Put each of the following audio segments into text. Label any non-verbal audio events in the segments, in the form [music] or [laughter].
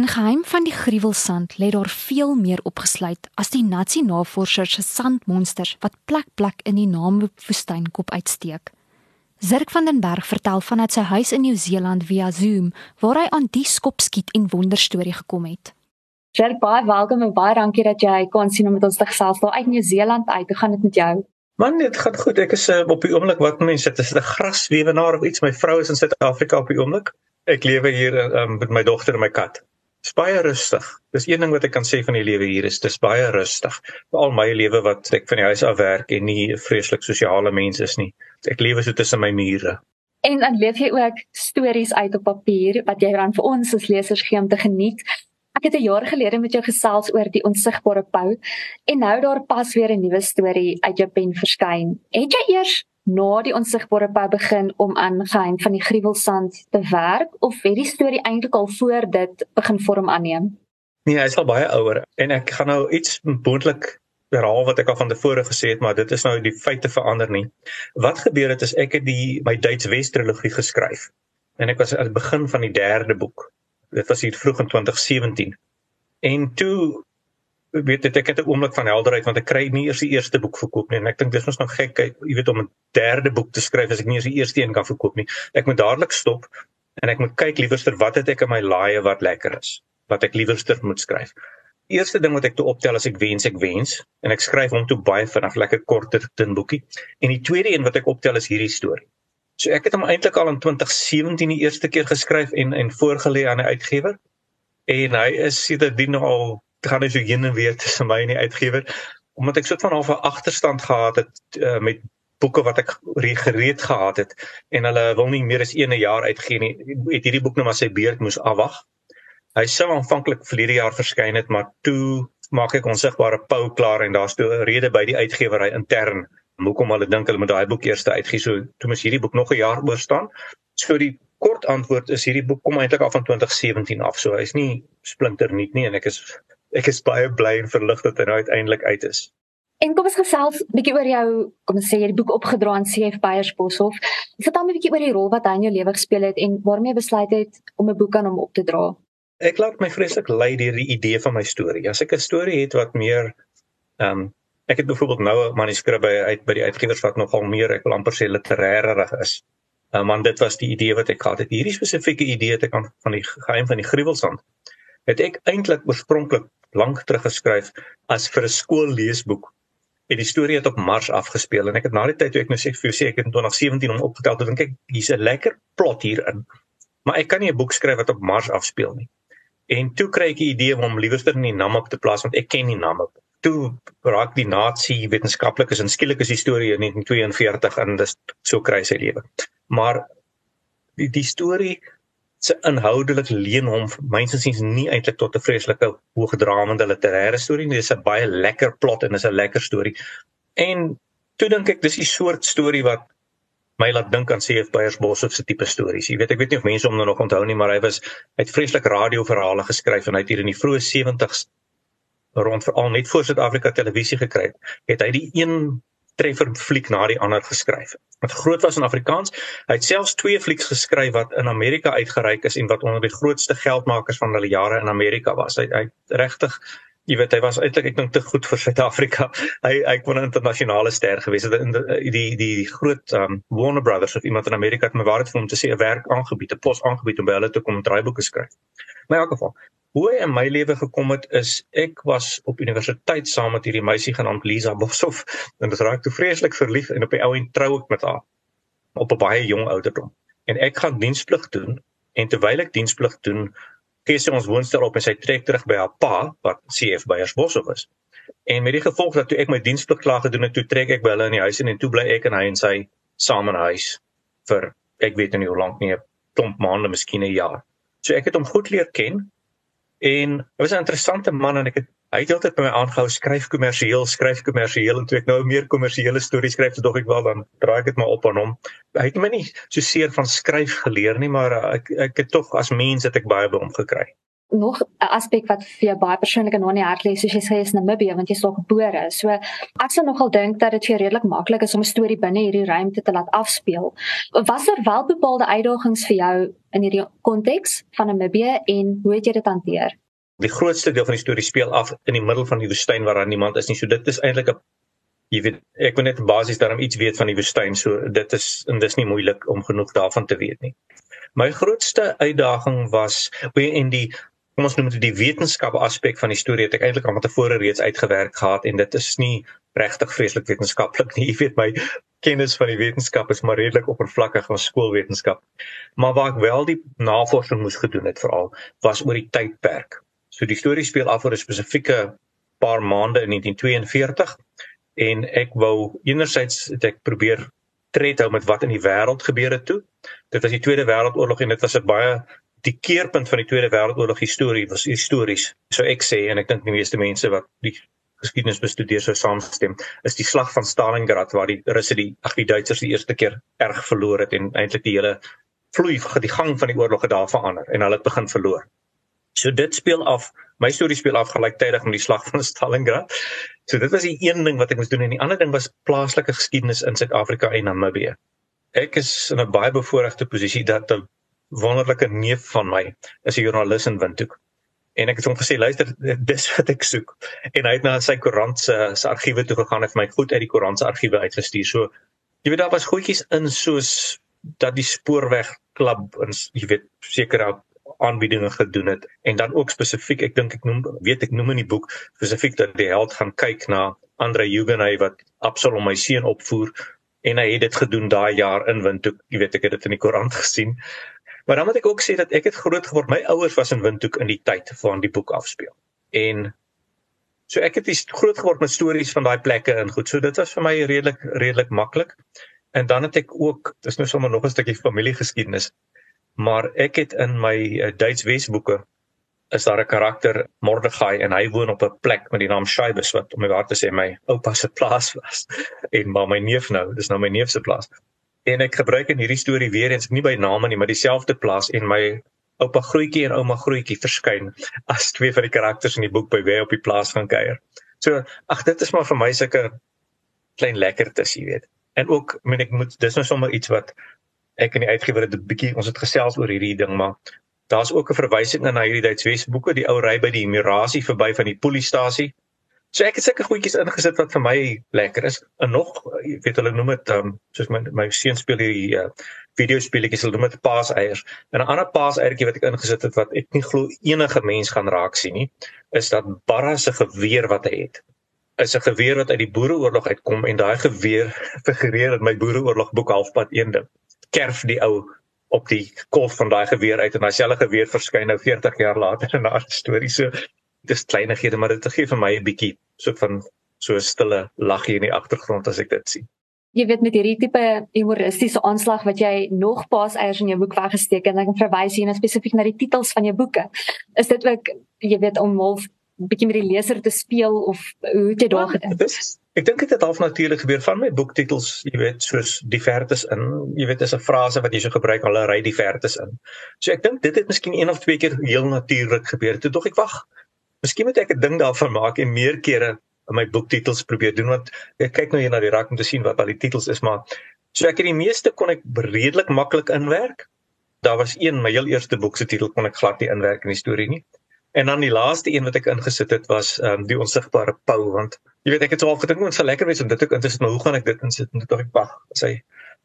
In geheim van die gruwelsand lê daar veel meer opgesluit as die nasie-navorsers se sandmonsters wat plek plek in die Namib-woestyn kop uitsteek. Zirk van den Berg vertel vanuit sy huis in Nieu-Seeland via Zoom waar hy aan die skopskiet en wonderstorie gekom het. Jerry, baie welkom en baie dankie dat jy kon sien om met ons te gesels daar uit Nieu-Seeland uit. Hoe gaan dit met jou? Man, dit gaan goed. Ek is uh, op die oomblik wat mense dit is 'n graswewenaar of iets. My vrou is in Suid-Afrika op die oomblik. Ek lewe hier um, met my dogter en my kat. Dis baie rustig. Dis een ding wat ek kan sê van die lewe hier is dis baie rustig. Veral my lewe wat ek van die huis af werk en nie 'n vreeslik sosiale mens is nie. Ek lewe so tussen my mure. En dan leef jy ook stories uit op papier wat jy dan vir ons as lesers gee om te geniet. Ek het 'n jaar gelede met jou gesels oor die onsigbare pou en nou daar pas weer 'n nuwe storie uit jou pen verskyn. Het jy eers na die onsigbare pou begin om aan geheim van die gruwelsand te werk of het die storie eintlik al voor dit begin vorm aanneem? Nee, hy is al baie ouer en ek gaan nou iets moontlik herhaal wat ek al van tevore gesê het, maar dit is nou die feite verander nie. Wat gebeur het is ek het die my Duits Wes trilogie geskryf en ek was aan die begin van die derde boek dit was hier vroeg in 2017. En toe weet dit ek het 'n oomblik van helderheid want ek kry nie eers die eerste boek verkoop nie en ek dink dis mos nog gek, jy weet om 'n derde boek te skryf as ek nie eers die eerste een kan verkoop nie. Ek moet dadelik stop en ek moet kyk liewerster wat het ek in my laaie wat lekker is, wat ek liewerster moet skryf. Eerste ding wat ek toe optel as ek wens ek wens en ek skryf hom toe baie vinnig lekker korter tin boekie. En die tweede een wat ek optel is hierdie storie. So ek het hom eintlik al in 2017 die eerste keer geskryf en en voorgelê aan 'n uitgewer. En hy is sedertdien al gaan hy so heen en weer tussen my en die uitgewer omdat ek so van half 'n agterstand gehad het uh, met boeke wat ek gereed gehad het en hulle wil nie meer as 1 jaar uitgee nie. Het hierdie boek nou maar sy beurt moes afwag. Hy sou aanvanklik verlede jaar verskyn het, maar toe maak ek onsigbare pou klaar en daar's toe 'n rede by die uitgewer hy intern hoekom hulle dink hulle moet daai boek eers uitgee. So toe mos hierdie boek nog 'n jaar oor staan. So die kort antwoord is hierdie boek kom eintlik af van 2017 af. So hy's nie splinter nuut nie en ek is ek is baie bly en verlig dat hy nou uiteindelik uit is. En kom ons gesels bietjie oor jou, kom ons sê jy het die boek opgedra aan CF Beyersboshoff. Vertel my bietjie oor die rol wat hy in jou lewe gespeel het en waarmee besluit het om 'n boek aan hom op te dra. Ek laat my vreeslik lei deur die idee van my storie. As ek 'n storie het wat meer ehm um, Ek het byvoorbeeld nou 'n manuskrip by uit by die uitgewers wat nogal meer ek wil amper sê literêrig is. Uh, man dit was die idee wat ek gehad het. Hierdie spesifieke idee het ek aan van die geheim van die gruwelsand. Het ek eintlik oorspronklik lank terug geskryf as vir 'n skoolleesboek. En die storie het op Mars afgespeel en ek het na die tyd toe ek nou sê vir jou sê ek het in 2017 hom opgetel te dink ek hier's 'n lekker plot hierin. Maar ek kan nie 'n boek skryf wat op Mars afspeel nie. En toe kry ek die idee om hom liewerster in die Namib te plaas want ek ken die Namib toe raak die nasie wetenskaplikes en skielik is die storie in 1942 en dis so kry sy lewe. Maar die die storie se inhoudelik leen hom mynsiens nie eintlik tot 'n vreeslike hoogdramende literêre storie nie, dis 'n baie lekker plot en dis 'n lekker storie. En toe dink ek dis die soort storie wat my laat dink aan C.F. Beyersbos se tipe stories. Jy weet ek weet nie of mense hom nou nog onthou nie, maar hy was het vreeslik radioverhale geskryf en hy het hier in die vroeë 70's rond veral net voor Suid-Afrika televisie gekry het hy die een treffer fliek na die ander geskryf. Wat groot was in Afrikaans, hy het selfs twee flieks geskryf wat in Amerika uitgereik is en wat onder die grootste geldmakers van hulle jare in Amerika was. Hy hy regtig jy weet hy was eintlik ek dink te goed vir Suid-Afrika. [laughs] Hy hy kon 'n internasionale ster gewees het in die die die groot um, Warner Brothers of iemand in Amerika het my waarheid vir hom te sê 'n werk aangebied, 'n pos aangebied om by hulle te kom draaiboeke skryf. Maar in elk geval, hoe hy in my lewe gekom het is ek was op universiteit saam met hierdie meisie genaamd Lisa Boshoff en dit raak toe vreeslik verlief en op die ou en trou ek met haar op 'n baie jong ouderdom. En ek gaan diensplig doen en terwyl ek diensplig doen gee sy ons woonstel op en sy trek terug by haar pa wat CF Beyers Boshoff is. En met die gevolg dat toe ek my diensplig klaar gedoen het toe trek ek by hulle in die huis en, en toe bly ek en hy en sy saam in huis vir ek weet nie hoe lank nie 'n klomp maande miskien 'n jaar. So ek het hom goed leer ken En hy was 'n interessante man en ek het hy het altyd by my aangehou skryf kommersieel, skryf kommersieel en toe ek nou meer kommersiële stories skryf, so dog ek wel dan draai ek dit maar op aan hom. Hy het my nie so seer van skryf geleer nie, maar ek ek het tog as mens het ek baie by hom gekry. Nog 'n aspek wat vir jou baie persoonlik en nie hart lê soos jy sê is Namibië want jy's daar gebore. So ek sou nogal dink dat dit vir jou redelik maklik is om 'n storie binne hierdie ruimte te laat afspeel. Was daar wel bepaalde uitdagings vir jou in hierdie konteks van Namibië en hoe het jy dit hanteer? Die grootste deel van die storie speel af in die middel van die woestyn waar daar niemand is nie. So dit is eintlik 'n jy weet ek moet net basies daarom iets weet van die woestyn. So dit is en dis nie moeilik om genoeg daarvan te weet nie. My grootste uitdaging was in die kom ons noem dit die wetenskap aspek van die storie het ek eintlik al tevore reeds uitgewerk gehad en dit is nie regtig vreeslik wetenskaplik nie. [laughs] Jy weet my kennis van die wetenskap is maar redelik oppervlakkig van skoolwetenskap. Maar waar ek wel die navorsing moes gedoen het veral was oor die tydperk. So die storie speel af oor 'n spesifieke paar maande in 1942 en ek wou enerzijds het ek probeer tred hou met wat in die wêreld gebeur het toe. Dit was die Tweede Wêreldoorlog en dit was 'n baie die keerpunt van die Tweede Wêreldoorlog historie was histories. So ek sê en ek dink die meeste mense wat die geskiedenis bestudeer sou saamstem, is die slag van Stalingrad waar die Russe die ag die Duitsers die eerste keer erg verloor het en eintlik die hele vloei die gang van die oorlog het daar verander en hulle het begin verloor. So dit speel af, my storie speel af gelyktydig met die slag van Stalingrad. So dit was die een ding wat ek moes doen en die ander ding was plaaslike geskiedenis in Suid-Afrika en Namibië. Ek is in 'n baie bevoordeelde posisie dat 'n wonderlike neef van my is 'n joernalis in Windhoek. En ek het hom gesê, luister, [laughs] dis wat ek soek. En hy het na sy koerant se se argiewe toe gegaan en vir my goed uit die koerant se argiewe uitgestuur. So jy weet daar was goedjies in soos dat die spoorweg klub en jy weet sekere aanbiedinge gedoen het en dan ook spesifiek ek dink ek noem weet ek noem in die boek spesifiek dat die held gaan kyk na Andre Hugenay wat Absalom my seun opvoer en hy het dit gedoen daai jaar in Windhoek jy weet ek het dit in die koerant [laughs] gesien Maar dan moet ek ook sê dat ek het groot geword. My ouers was in Windhoek in die tyd van die boek afspeel. En so ek het groot geword met stories van daai plekke en goed. So dit was vir my redelik redelik maklik. En dan het ek ook, dis nou sommer nog 'n stukkie familiegeskiedenis. Maar ek het in my uh, Duits Wesboeke is daar 'n karakter Mordechai en hy woon op 'n plek met die naam Shaibes wat om my waar te sê my oupa se plaas was. [laughs] En maar my neef nou, dis nou my neef se plaas en ek gebruik in hierdie storie weer eens nie by name nie, maar dieselfde plaas en my oupa grootjie en ouma grootjie verskyn as twee van die karakters in die boek by wie op die plaas gaan kuier. So, ag dit is maar vir my sulke klein lekkertes, jy weet. En ook, ek meen ek moet dis nou sommer iets wat ek in die uitgewer het 'n bietjie ons het gesels oor hierdie ding, maar daar's ook 'n verwysing na hierdie Duitswes boeke, die ou ry by die Mirasie verby van die polisiestasie So ek het sulke goedjies ingesit wat vir my lekker is. En nog, jy weet hulle noem dit ehm um, soos my my seun speel hierdie uh, videospeletjies, hulle noem dit paaseiers. En 'n ander paaseiertjie wat ek ingesit het wat ek nie glo enige mens gaan raak sien nie, is dat Barra se geweer wat hy het. Is 'n geweer wat uit die Boereoorlog uitkom en daai geweer [laughs] figureer in my Boereoorlog boek halfpad eende. Kerf die ou op die kolf van daai geweer uit en daai selfe geweer verskyn nou 40 jaar later in 'n ander storie. So dis kleinighede maar dit gee vir my 'n bietjie so van so 'n stille laggie in die agtergrond as ek dit sien. Jy weet met hierdie tipe humoristiese aanslag wat jy nog paas eiers in jou boek weggesteek en kan verwys hier na spesifiek na die titels van jou boeke. Is dit ook jy weet om half bietjie met die leser te speel of hoe het jy daar ja, gedink? Dis ek dink dit het half natuurlik gebeur van my boektitels, jy weet, soos die vertes in, jy weet, is 'n frase wat jy so gebruik, hulle ry die vertes in. So ek dink dit het miskien een of twee keer heel natuurlik gebeur. Toe dog ek wag, Miskien moet ek 'n ding daarvan maak en meer kere in my boektitels probeer doen want ek kyk nou hier na die rak om te sien wat al die titels is maar so ek het die meeste kon ek redelik maklik inwerk. Daar was een my heel eerste boek se titel kon ek glad nie inwerk in die storie nie. En dan die laaste een wat ek ingesit het was ehm um, die onsigbare pau want jy weet ek het so al gedink moet se lekker wees om dit ook in te sit maar hoe gaan ek dit insit en toe ek wag as hy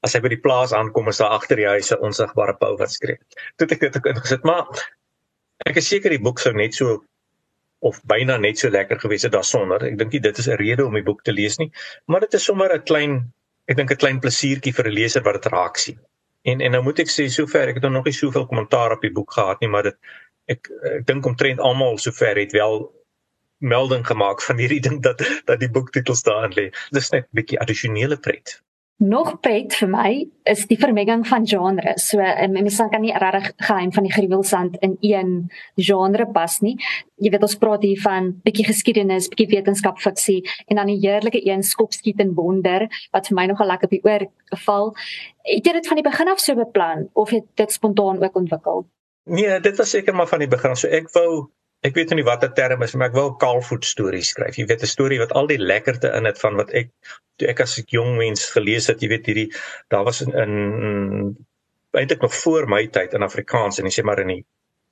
as hy by die plaas aankom is daar agter die huis 'n onsigbare pau wat skree. Toe ek dit ook ingesit maar ek is seker die boek sou net so of byna net so lekker gewees het daarsonder. Ek dink nie dit is 'n rede om die boek te lees nie, maar dit is sommer 'n klein ek dink 'n klein plesiertjie vir 'n leser wat dit raak sien. En en nou moet ek sê sover ek het nog nie soveel kommentaar op die boek gehad nie, maar dit ek ek dink omtrent almal sover het wel melding gemaak van hierdie ding dat dat die boektitel staan lê. Dis net 'n bietjie addisionele pret. Nog pret vir my is die vermenging van genres. So um, mense kan nie regtig geheim van die gruwelsand in een genre pas nie. Jy weet ons praat hier van bietjie geskiedenis, bietjie wetenskap fiksie en dan die heerlike een skopskiet en wonder wat vir my nogal lekker op die oor val. Het jy dit van die begin af so beplan of het dit spontaan ook ontwikkel? Nee, dit was seker maar van die begin. So ek wou ek weet nie watter term is, maar ek wou kaalvoet stories skryf. Jy weet 'n storie wat al die lekkerte in dit van wat ek toe ek as 'n jong mens gelees het, jy weet hierdie daar was in, in eintlik nog voor my tyd in Afrikaans en ek sê maar in die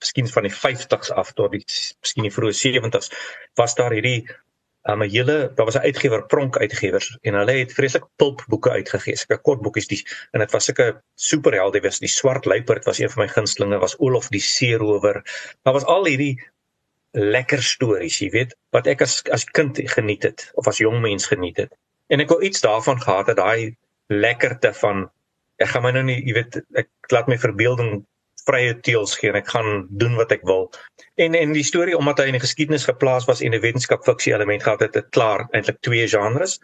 miskien van die 50s af tot die miskien die vroeë 70s was daar hierdie um, 'n hele daar was 'n uitgewer Pronk Uitgewers en hulle het vreeslik pulp boeke uitgegee, sulke kort boekies die en dit was sulke superhelde, was die Swart Luiperd was een van my gunstlinge, was Olof die Seerower. Daar was al hierdie lekker stories, jy weet, wat ek as as kind geniet het of as jong mens geniet het. En ek wou iets daarvan gehad het, daai lekkerte van ek gaan my nou nie, jy weet, ek laat my verbeelding vrye teels gee en ek gaan doen wat ek wil. En en die storie omdat hy in die geskiedenis geplaas was en 'n wetenskap fiksie element gehad het, het klaar eintlik twee genres.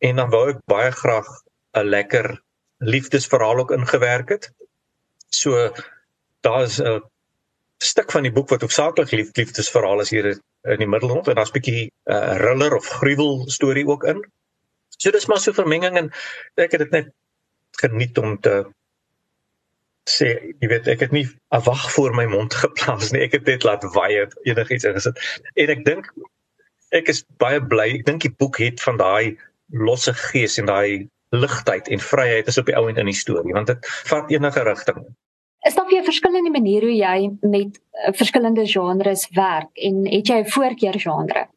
En dan wou ek baie graag 'n lekker liefdesverhaal ook ingewerk het. So daar's 'n stuk van die boek wat hoofsaaklik lief, liefdesverhaal is hier in die middelrond en daar's 'n bietjie 'n uh, thriller of gruwel storie ook in. So dis maar so vermenging en ek het dit net geniet om te sê jy weet ek het nie 'n wag voor my mond [laughs] geplaas nie. Ek het net laat waai het enigiets ingesit. En ek dink ek is baie bly ek dink die boek het van daai losse gees en daai ligtheid en vryheid is op die ou end in die storie want dit vat enige rigting Is daar baie verskillende maniere hoe jy met uh, verskillende genres werk en het jy 'n voorkeur genre?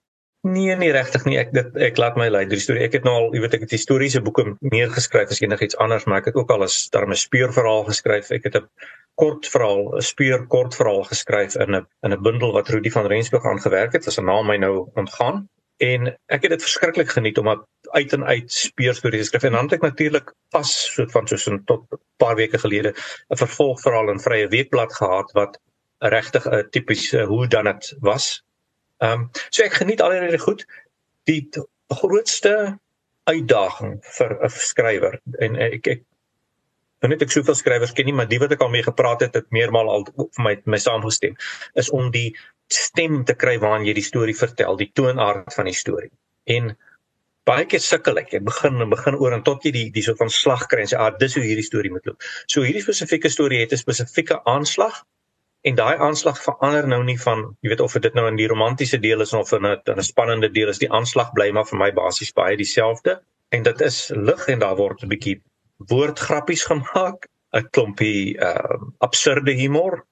Nee, nie regtig nie. Ek dit ek laat my lei deur die storie. Ek het nou al, jy weet, ek het historiese boeke meer geskryf as enigiets anders, maar ek het ook al 'n darme speurverhaal geskryf. Ek het 'n kort verhaal, 'n speur kort verhaal geskryf in 'n in 'n bundel wat Rudy van Rensburg aangewerk het. Dit is 'n naam my nou ontgaan. En ek het dit verskriklik geniet om uit en uit speurstories te skryf. En dan het ek natuurlik pas so van so 'n tot 'n paar weke gelede 'n vervolgverhaal in Vrye Weekblad gehad wat regtig 'n tipiese hoe dan dit was Ehm um, so ek geniet alreeds goed die grootste uitdaging vir 'n skrywer en ek ek nou net ek soveel skrywers ken nie maar die wat ek al mee gepraat het het meermaal al vir my my saamgestem is om die stem te kry waarin jy die storie vertel die toonaard van die storie. En baie keer sukkel ek ek begin en begin oor en tot jy die die soort van slag kry en sê ah dis hoe hierdie storie moet loop. So hierdie spesifieke storie het 'n spesifieke aanslag en daai aanslag verander nou nie van jy weet of dit nou in die romantiese deel is of in 'n 'n spannende deel is die aanslag bly maar vir my basies baie dieselfde en dit is lig en daar word 'n bietjie woordgrappies gemaak 'n klompie uh absurde humor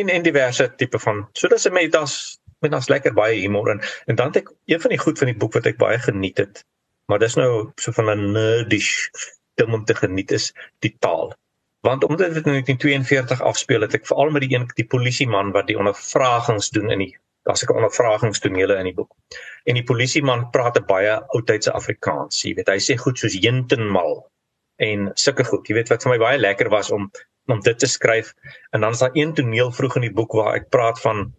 en en diverse tipe van so dis 'n metas met ons lekker baie humor en en dan het ek een van die goed van die boek wat ek baie geniet het maar dis nou so van 'n nerdish ding om te geniet is die taal want omdat dit in 1942 afspeel het ek veral met die een die polisieman wat die ondervragings doen in die daar's 'n ondervragingstonele in die boek. En die polisieman praat 'n baie oudtydse Afrikaans, jy weet, hy sê goed soos jentenmal en sulke goed. Jy weet wat vir my baie lekker was om om dit te skryf. En dan is daar een toneel vroeg in die boek waar ek praat van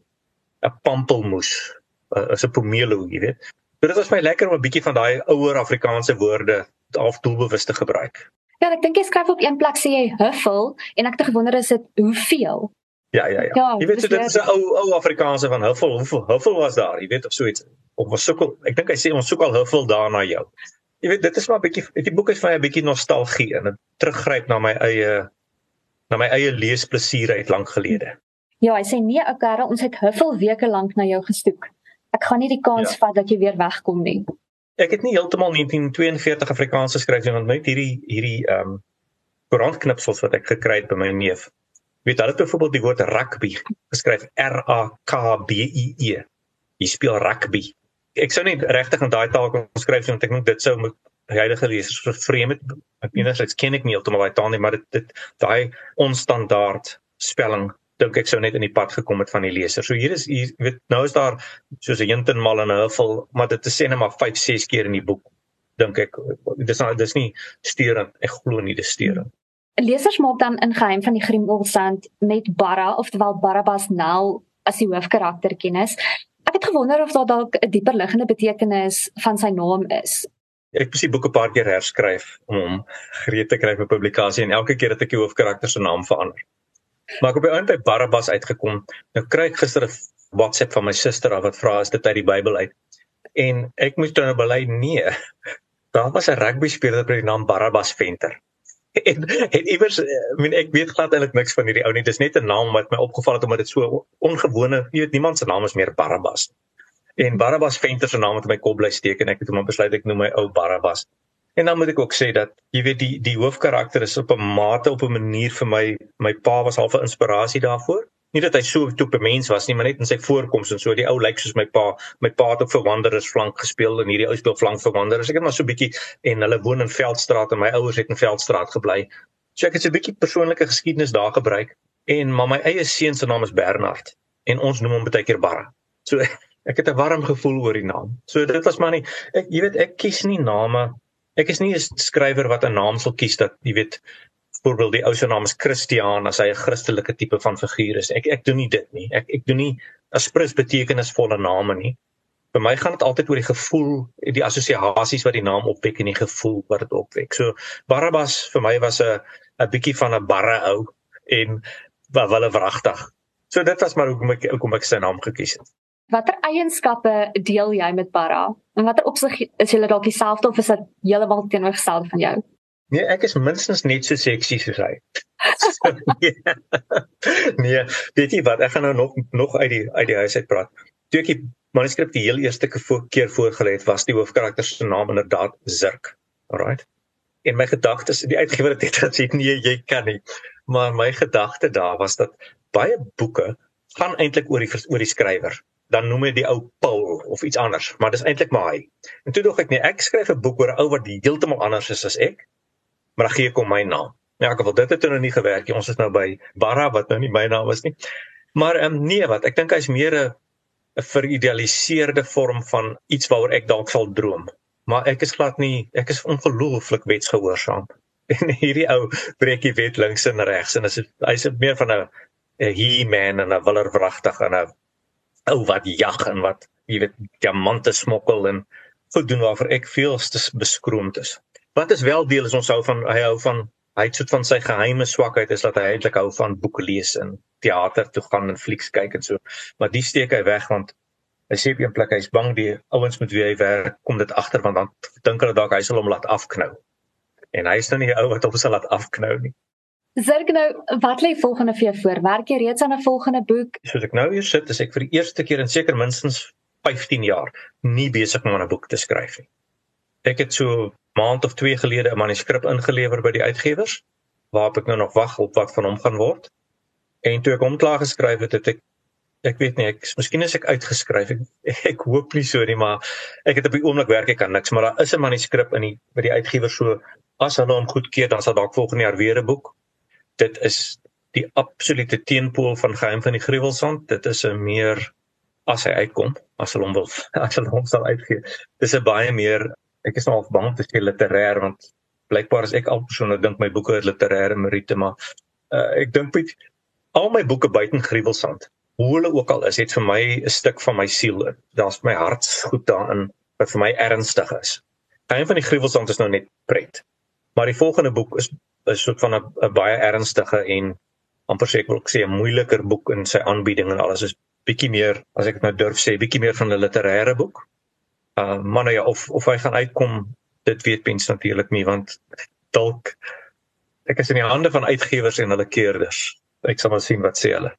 'n pampelmoes, 'n pomelo, jy weet. So dit was my lekker om 'n bietjie van daai ouer Afrikaanse woorde half doelbewus te gebruik. Ja, ek dink jy skryf op een plek sê jy huffel en ek het gewonder is dit hoeveel? Ja, ja, ja. ja jy weet so dit is 'n ou ou Afrikaanse van huffel, hoeveel huffel was daar? Jy weet of so iets. Of was sukkel. Ek dink hy sê ons soek al huffel daar na jou. Jy weet dit is maar 'n bietjie die boek is vir my 'n bietjie nostalgie en dit teruggryp na my eie na my eie leesplesier uit lank gelede. Ja, hy sê nee, ou kerel, ons het huffel weke lank na jou gestoek. Ek gaan nie die kans ja. vat dat jy weer wegkom nie ek het nie heeltemal 1942 Afrikaans geskryf nie want net hierdie hierdie ehm um, koerantknipsels wat ek gekry het by my neef. Weet hulle het byvoorbeeld die woord rugby geskryf R A K B I E. Jy speel rugby. Ek sou nie regtig in daai taal kon skryf want ek dink dit sou met huidige lesers vervreem het. Ek enerzijds ken ek nie heeltemal daai taal nie, maar dit dit daai onstandaard spelling dink ek sou net in die pad gekom het van die leser. So hier is hier weet nou is daar soos 'n hintenmal en 'n huffel, maar dit is sê net maar 5, 6 keer in die boek dink ek. Dis nou dis nie steurend. Ek glo nie dis steurend. Lesers maak dan in geheim van die Grimwolsand met Barra oftewel Barabbas Nel as die hoofkarakter kennis. Ek het gewonder of daar dalk 'n dieper liggende betekenis van sy naam is. Ek het die boek 'n paar keer herskryf om hom gereed te kry vir publikasie en elke keer het ek die hoofkarakter se naam verander. Maar ek op die einde by Barabbas uitgekom. Nou kry ek gister 'n WhatsApp van my suster af wat vra as dit uit die Bybel uit. En ek moes dan nou bely nee. [laughs] Daar was 'n rugby speler met die naam Barabbas Venter. [laughs] en en iewers I mean ek weet glad eintlik niks van hierdie ou nie. Dis net 'n naam wat my opgeval het omdat dit so ongewone, jy weet niemand se naam is meer Barabbas. En Barabbas Venter se naam het in my kop bly steek en ek het hom besluit ek noem my ou Barabbas. En dan moet ek ook sê dat jy weet die die hoofkarakter is op 'n mate op 'n manier vir my my pa was half 'n inspirasie daarvoor nie dat hy so 'n mens was nie, maar net in sy voorkoms en so. Die ou lyk soos my pa. My pa het ook vir Wanderers flank gespeel en hierdie ou speel flank vir Wanderers. Ek het maar so bietjie en hulle woon in Veldstraat en my ouers het in Veldstraat gebly. So ek het so 'n bietjie persoonlike geskiedenis daar gebruik en maar my eie seun se naam is Bernard en ons noem hom baie keer Barra. So ek het 'n warm gevoel oor die naam. So dit was maar nie ek jy weet ek kies nie name Ek is nie 'n skrywer wat 'n naam sal kies dat jy weet byvoorbeeld die ou se naam is Christiaan as hy 'n Christelike tipe van figuur is. Ek ek doen nie dit nie. Ek ek doen nie aspres betekenisvolle name nie. Vir my gaan dit altyd oor die gevoel, die assosiasies wat die naam opwek en die gevoel wat dit opwek. So Barabbas vir my was 'n 'n bietjie van 'n barre ou en wel wragtig. So dit was maar hoekom ek hoekom ek sy naam gekies het. Watter eienskappe deel jy met Barra? En watter opsig is jy dalk dieselfde of is dit heeltemal teenoorgestelde van jou? Nee, ek is minstens net so seksie soos hy. [laughs] nee, weet jy wat, ek gaan nou nog nog uit die uit die huis uit praat. Toe ek die manuskrip die heel eerste keer voorgelê het, was die hoofkarakter se naam inderdaad Zirk. Alraight. En my gedagtes, die uitgewer het dit gesê, nee, jy kan nie. Maar my gedagte daar was dat baie boeke gaan eintlik oor die oor die skrywer. Dan noem hy die ou Paul of iets anders, maar dis eintlik maar hy. En toe dog ek nee, ek skryf 'n boek oor 'n ou wat heeltemal anders is as ek maar dan gee ek hom my naam. Ja, ek wil dit het nou nie gewerk nie. Ons is nou by Barra wat nou nie my naam is nie. Maar ehm um, nee, wat ek dink hy's meer 'n 'n veridealiseerde vorm van iets waaroor ek dalk sal droom. Maar ek is glad nie, ek is ongelooflik wetsgehoorsaam. [laughs] En hierdie ou breek die wet links en regs en is hy's meer van 'n 'n he-man en 'n willerwragtig en 'n ou wat jag en wat jy weet diamante smokkel en goed doen waarvoor ek veel te beskroomd is. Wat is wel deel is ons hou van hy hou van hy het soort van sy geheime swakheid is dat hy eintlik hou van boeke lees en teater toe gaan en flieks kyk en so. Maar die steek hy weg want hy sê op 'n plek hy's bang die ouens met wie hy werk kom dit agter want dan dink hulle dalk hy sal hom laat afknou. En hy is nou nie die ou wat hom sal laat afknou nie. Zerg nou, wat lê volgende vir jou voor? Werk jy reeds aan 'n volgende boek? Soos ek nou hier sit, is ek vir die eerste keer in seker minstens 15 jaar nie besig om 'n boek te skryf nie. Ek het so maand of 2 gelede 'n manuskrip ingelewer by die uitgewers waarop ek nou nog wag op wat van hom gaan word. En toe ek hom klaar geskryf het, het ek ek weet nie, ek miskien is ek uitgeskryf. Ek, [laughs] ek hoop nie so nie, maar ek het op die oomblik werk ek aan niks, maar daar is 'n manuskrip in die by die uitgewer so as hulle hom goedkeur, dan sal dalk volgende jaar weer 'n boek. Dit is die absolute teenpool van geheim van die gruwelsand. Dit is 'n meer as hy uitkom, as hulle hom wil, [laughs] as hulle hom sal uitgee. Dis 'n baie meer ek is nou al bang te sê literêr want blykbaar is ek al persoonlik dink my boeke is literêre meriete maar uh, ek dink met al my boeke buiten gruwelsand hoe hulle ook al is het vir my 'n stuk van my siel daar's my hart goed daarin wat vir my ernstig is een van die gruwelsand is nou net pret maar die volgende boek is is soort van 'n baie ernstige en amper sê ek wil sê 'n moeiliker boek in sy aanbieding en alles. Is bietjie meer as ek nou durf sê bietjie meer van 'n literêre boek. Uh maar nou ja of of hy gaan uitkom dit weet mens natuurlik nie want dalk ek is in die hande van uitgewers en hulle keerders. Ek sal maar sien wat sê hulle